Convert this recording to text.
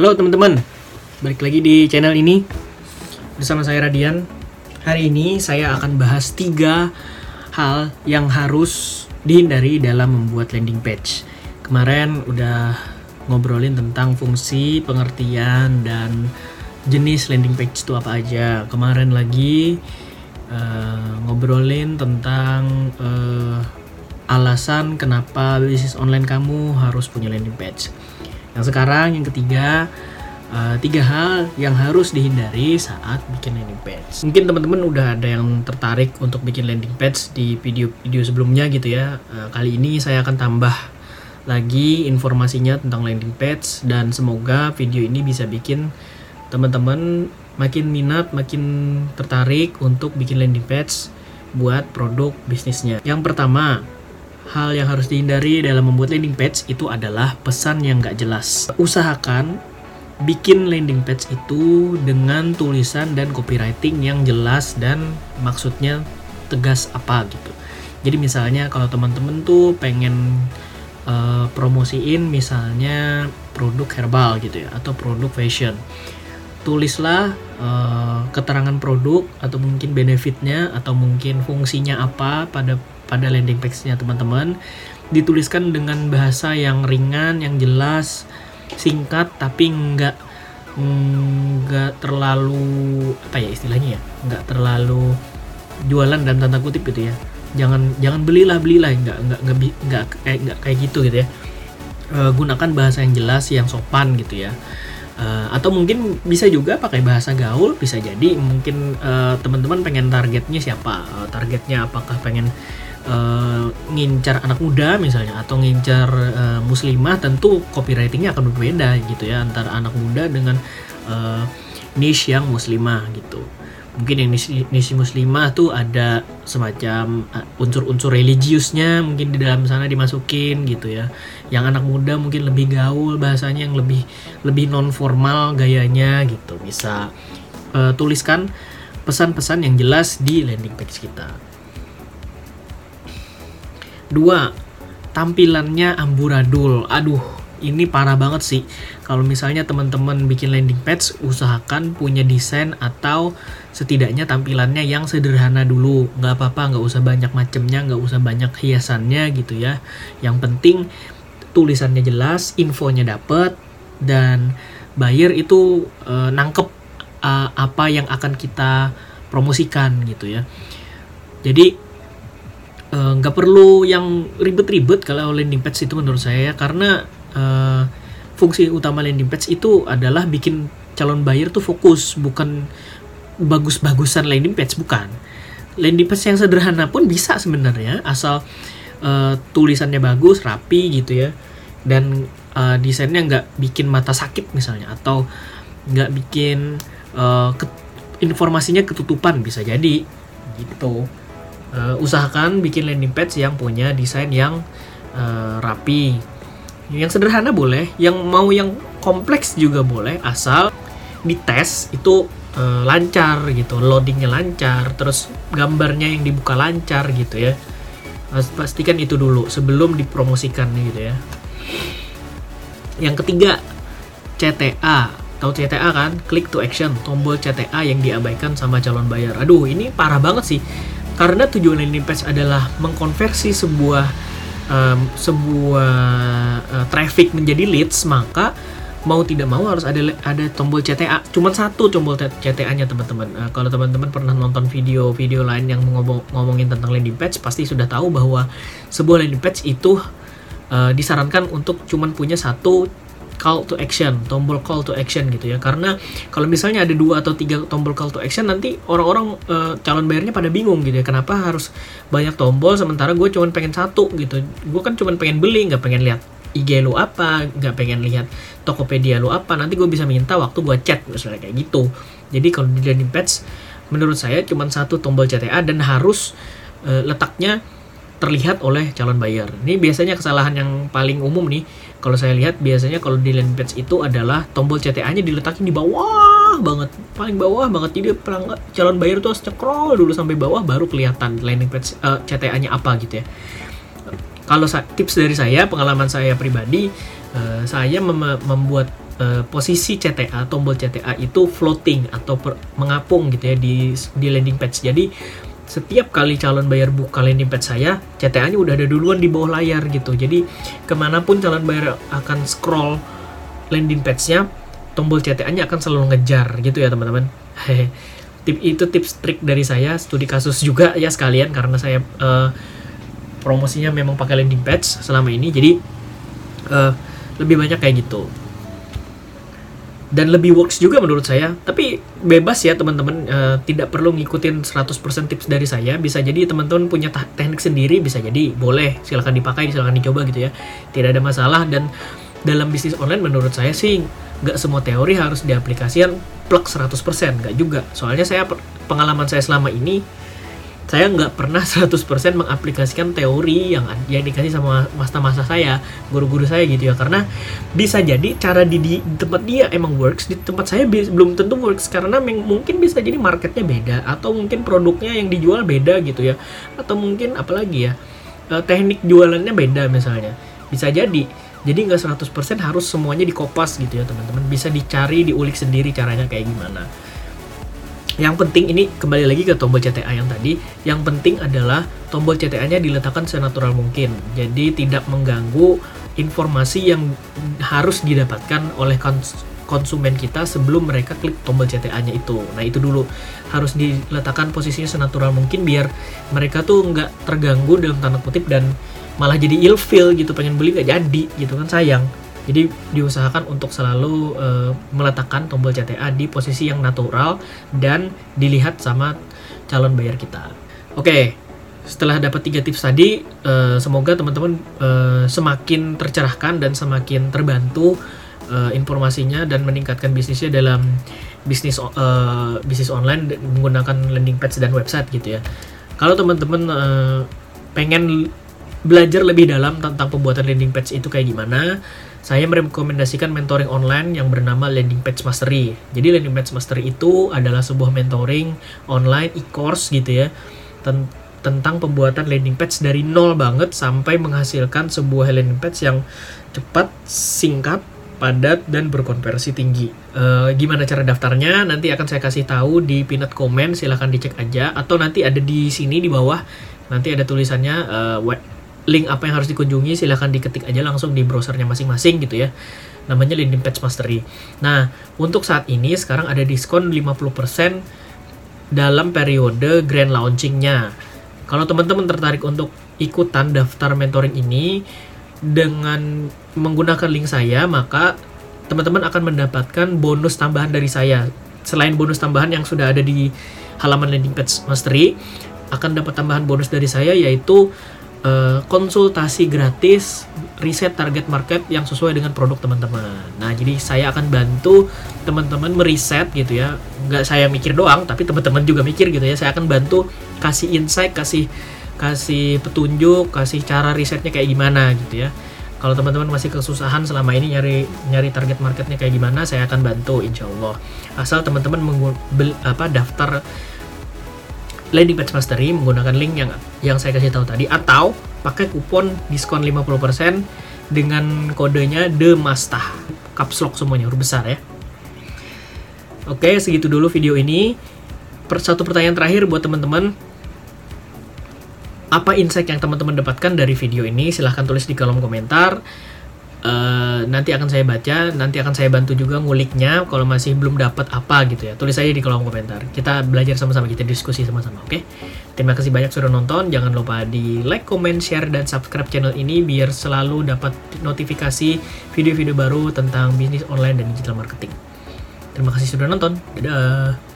Halo teman-teman, balik lagi di channel ini bersama saya Radian. Hari ini saya akan bahas tiga hal yang harus dihindari dalam membuat landing page. Kemarin udah ngobrolin tentang fungsi, pengertian, dan jenis landing page itu apa aja. Kemarin lagi uh, ngobrolin tentang uh, alasan kenapa bisnis online kamu harus punya landing page. Yang sekarang yang ketiga uh, tiga hal yang harus dihindari saat bikin landing page. Mungkin teman-teman udah ada yang tertarik untuk bikin landing page di video-video sebelumnya gitu ya. Uh, kali ini saya akan tambah lagi informasinya tentang landing page dan semoga video ini bisa bikin teman-teman makin minat, makin tertarik untuk bikin landing page buat produk bisnisnya. Yang pertama, Hal yang harus dihindari dalam membuat landing page itu adalah pesan yang gak jelas. Usahakan bikin landing page itu dengan tulisan dan copywriting yang jelas dan maksudnya tegas apa gitu. Jadi misalnya kalau teman-teman tuh pengen uh, promosiin misalnya produk herbal gitu ya atau produk fashion. Tulislah uh, keterangan produk atau mungkin benefitnya atau mungkin fungsinya apa pada pada landing page-nya teman-teman. Dituliskan dengan bahasa yang ringan, yang jelas, singkat tapi nggak nggak terlalu apa ya istilahnya ya? Nggak terlalu jualan dan tanda kutip gitu ya. Jangan jangan belilah belilah. Nggak nggak nggak nggak kayak nggak kayak gitu gitu ya. E, gunakan bahasa yang jelas yang sopan gitu ya. E, atau mungkin bisa juga pakai bahasa gaul bisa jadi mungkin e, teman-teman pengen targetnya siapa? E, targetnya apakah pengen uh, ngincar anak muda misalnya atau ngincar uh, muslimah tentu copywritingnya akan berbeda gitu ya antara anak muda dengan uh, niche yang muslimah gitu. Mungkin yang niche, niche muslimah tuh ada semacam unsur-unsur religiusnya mungkin di dalam sana dimasukin gitu ya. Yang anak muda mungkin lebih gaul bahasanya yang lebih lebih non formal gayanya gitu. Bisa uh, tuliskan pesan-pesan yang jelas di landing page kita Dua, tampilannya amburadul. Aduh, ini parah banget sih. Kalau misalnya teman-teman bikin landing page, usahakan punya desain atau setidaknya tampilannya yang sederhana dulu. Nggak apa-apa, nggak usah banyak macemnya, nggak usah banyak hiasannya gitu ya. Yang penting tulisannya jelas, infonya dapet, dan buyer itu e, nangkep e, apa yang akan kita promosikan gitu ya. Jadi nggak uh, perlu yang ribet-ribet kalau landing page itu menurut saya karena uh, fungsi utama landing page itu adalah bikin calon buyer tuh fokus bukan bagus-bagusan landing page bukan. Landing page yang sederhana pun bisa sebenarnya asal uh, tulisannya bagus rapi gitu ya dan uh, desainnya nggak bikin mata sakit misalnya atau nggak bikin uh, ke informasinya ketutupan bisa jadi gitu uh, usahakan bikin landing page yang punya desain yang uh, rapi. Yang sederhana boleh yang mau yang kompleks juga boleh asal di tes itu uh, lancar gitu loadingnya lancar terus gambarnya yang dibuka lancar gitu ya. Pastikan itu dulu sebelum dipromosikan gitu ya. Yang ketiga CTA tahu CTA kan? Klik to action tombol CTA yang diabaikan sama calon bayar. Aduh ini parah banget sih karena tujuan landing page adalah mengkonversi sebuah um, sebuah uh, traffic menjadi leads maka mau tidak mau harus ada ada tombol CTA cuma satu tombol CTA-nya teman-teman. Uh, kalau teman-teman pernah nonton video-video lain yang ngomong ngomongin tentang landing page pasti sudah tahu bahwa sebuah landing page itu uh, disarankan untuk cuma punya satu call to action, tombol call to action gitu ya. Karena kalau misalnya ada dua atau tiga tombol call to action nanti orang-orang e, calon bayarnya pada bingung gitu ya. Kenapa harus banyak tombol sementara gue cuma pengen satu gitu. Gue kan cuma pengen beli, nggak pengen lihat IG lu apa, nggak pengen lihat Tokopedia lu apa. Nanti gue bisa minta waktu gue chat misalnya kayak gitu. Jadi kalau di landing page menurut saya cuma satu tombol CTA dan harus e, letaknya terlihat oleh calon buyer. Ini biasanya kesalahan yang paling umum nih. Kalau saya lihat biasanya kalau di landing page itu adalah tombol CTA-nya diletakin di bawah banget, paling bawah banget. Jadi calon buyer tuh harus scroll dulu sampai bawah baru kelihatan landing page uh, eh, CTA-nya apa gitu ya. Kalau tips dari saya, pengalaman saya pribadi, uh, saya mem membuat uh, posisi CTA tombol CTA itu floating atau per, mengapung gitu ya di di landing page. Jadi setiap kali calon bayar buka landing page saya, CTA-nya udah ada duluan di bawah layar gitu. Jadi ke mana pun calon bayar akan scroll landing page-nya, tombol CTA-nya akan selalu ngejar gitu ya teman-teman. Tip itu tips trik dari saya, studi kasus juga ya sekalian karena saya uh, promosinya memang pakai landing page selama ini. Jadi uh, lebih banyak kayak gitu dan lebih works juga menurut saya. Tapi bebas ya teman-teman. Uh, tidak perlu ngikutin 100% tips dari saya. Bisa jadi teman-teman punya teknik sendiri bisa jadi. Boleh silahkan dipakai silahkan dicoba gitu ya. Tidak ada masalah. Dan dalam bisnis online menurut saya sih nggak semua teori harus diaplikasikan plug 100% nggak juga. Soalnya saya pengalaman saya selama ini saya nggak pernah 100% mengaplikasikan teori yang yang dikasih sama masa-masa saya, guru-guru saya gitu ya. Karena bisa jadi cara di, di tempat dia emang works, di tempat saya belum tentu works karena mungkin bisa jadi marketnya beda atau mungkin produknya yang dijual beda gitu ya. Atau mungkin apalagi ya, eh, teknik jualannya beda misalnya. Bisa jadi. Jadi nggak 100% harus semuanya dikopas gitu ya teman-teman. Bisa dicari, diulik sendiri caranya kayak gimana. Yang penting ini kembali lagi ke tombol CTA yang tadi. Yang penting adalah tombol CTA-nya diletakkan senatural mungkin. Jadi tidak mengganggu informasi yang harus didapatkan oleh konsumen kita sebelum mereka klik tombol CTA-nya itu. Nah itu dulu harus diletakkan posisinya senatural mungkin biar mereka tuh nggak terganggu dalam tanda kutip dan malah jadi ilfeel gitu pengen beli nggak jadi gitu kan sayang. Jadi diusahakan untuk selalu uh, meletakkan tombol CTA di posisi yang natural dan dilihat sama calon bayar kita. Oke, okay, setelah dapat tiga tips tadi, uh, semoga teman-teman uh, semakin tercerahkan dan semakin terbantu uh, informasinya dan meningkatkan bisnisnya dalam bisnis uh, bisnis online menggunakan landing page dan website gitu ya. Kalau teman-teman uh, pengen belajar lebih dalam tentang pembuatan landing page itu kayak gimana, saya merekomendasikan mentoring online yang bernama Landing Page Mastery. Jadi Landing Page Mastery itu adalah sebuah mentoring online e-course gitu ya ten tentang pembuatan landing page dari nol banget sampai menghasilkan sebuah landing page yang cepat, singkat, padat dan berkonversi tinggi. E, gimana cara daftarnya? Nanti akan saya kasih tahu di pinned komen, silahkan dicek aja atau nanti ada di sini di bawah nanti ada tulisannya uh, link apa yang harus dikunjungi silahkan diketik aja langsung di browsernya masing-masing gitu ya. Namanya landing page mastery. Nah untuk saat ini sekarang ada diskon 50% dalam periode grand launchingnya. Kalau teman-teman tertarik untuk ikutan daftar mentoring ini dengan menggunakan link saya maka teman-teman akan mendapatkan bonus tambahan dari saya. Selain bonus tambahan yang sudah ada di halaman landing page mastery akan dapat tambahan bonus dari saya yaitu uh, konsultasi gratis riset target market yang sesuai dengan produk teman-teman. Nah, jadi saya akan bantu teman-teman meriset gitu ya. Nggak saya mikir doang, tapi teman-teman juga mikir gitu ya. Saya akan bantu kasih insight, kasih kasih petunjuk, kasih cara risetnya kayak gimana gitu ya. Kalau teman-teman masih kesusahan selama ini nyari nyari target marketnya kayak gimana, saya akan bantu insya Allah. Asal teman-teman apa daftar landing page mastery menggunakan link yang yang saya kasih tahu tadi atau pakai kupon diskon 50% dengan kodenya The Mastah. Caps lock semuanya huruf besar ya. Oke, segitu dulu video ini. Per satu pertanyaan terakhir buat teman-teman. Apa insight yang teman-teman dapatkan dari video ini? Silahkan tulis di kolom komentar. Uh, nanti akan saya baca, nanti akan saya bantu juga nguliknya kalau masih belum dapat apa gitu ya. Tulis aja di kolom komentar. Kita belajar sama-sama, kita diskusi sama-sama, oke? Okay? Terima kasih banyak sudah nonton. Jangan lupa di like, comment, share, dan subscribe channel ini biar selalu dapat notifikasi video-video baru tentang bisnis online dan digital marketing. Terima kasih sudah nonton. Dadah.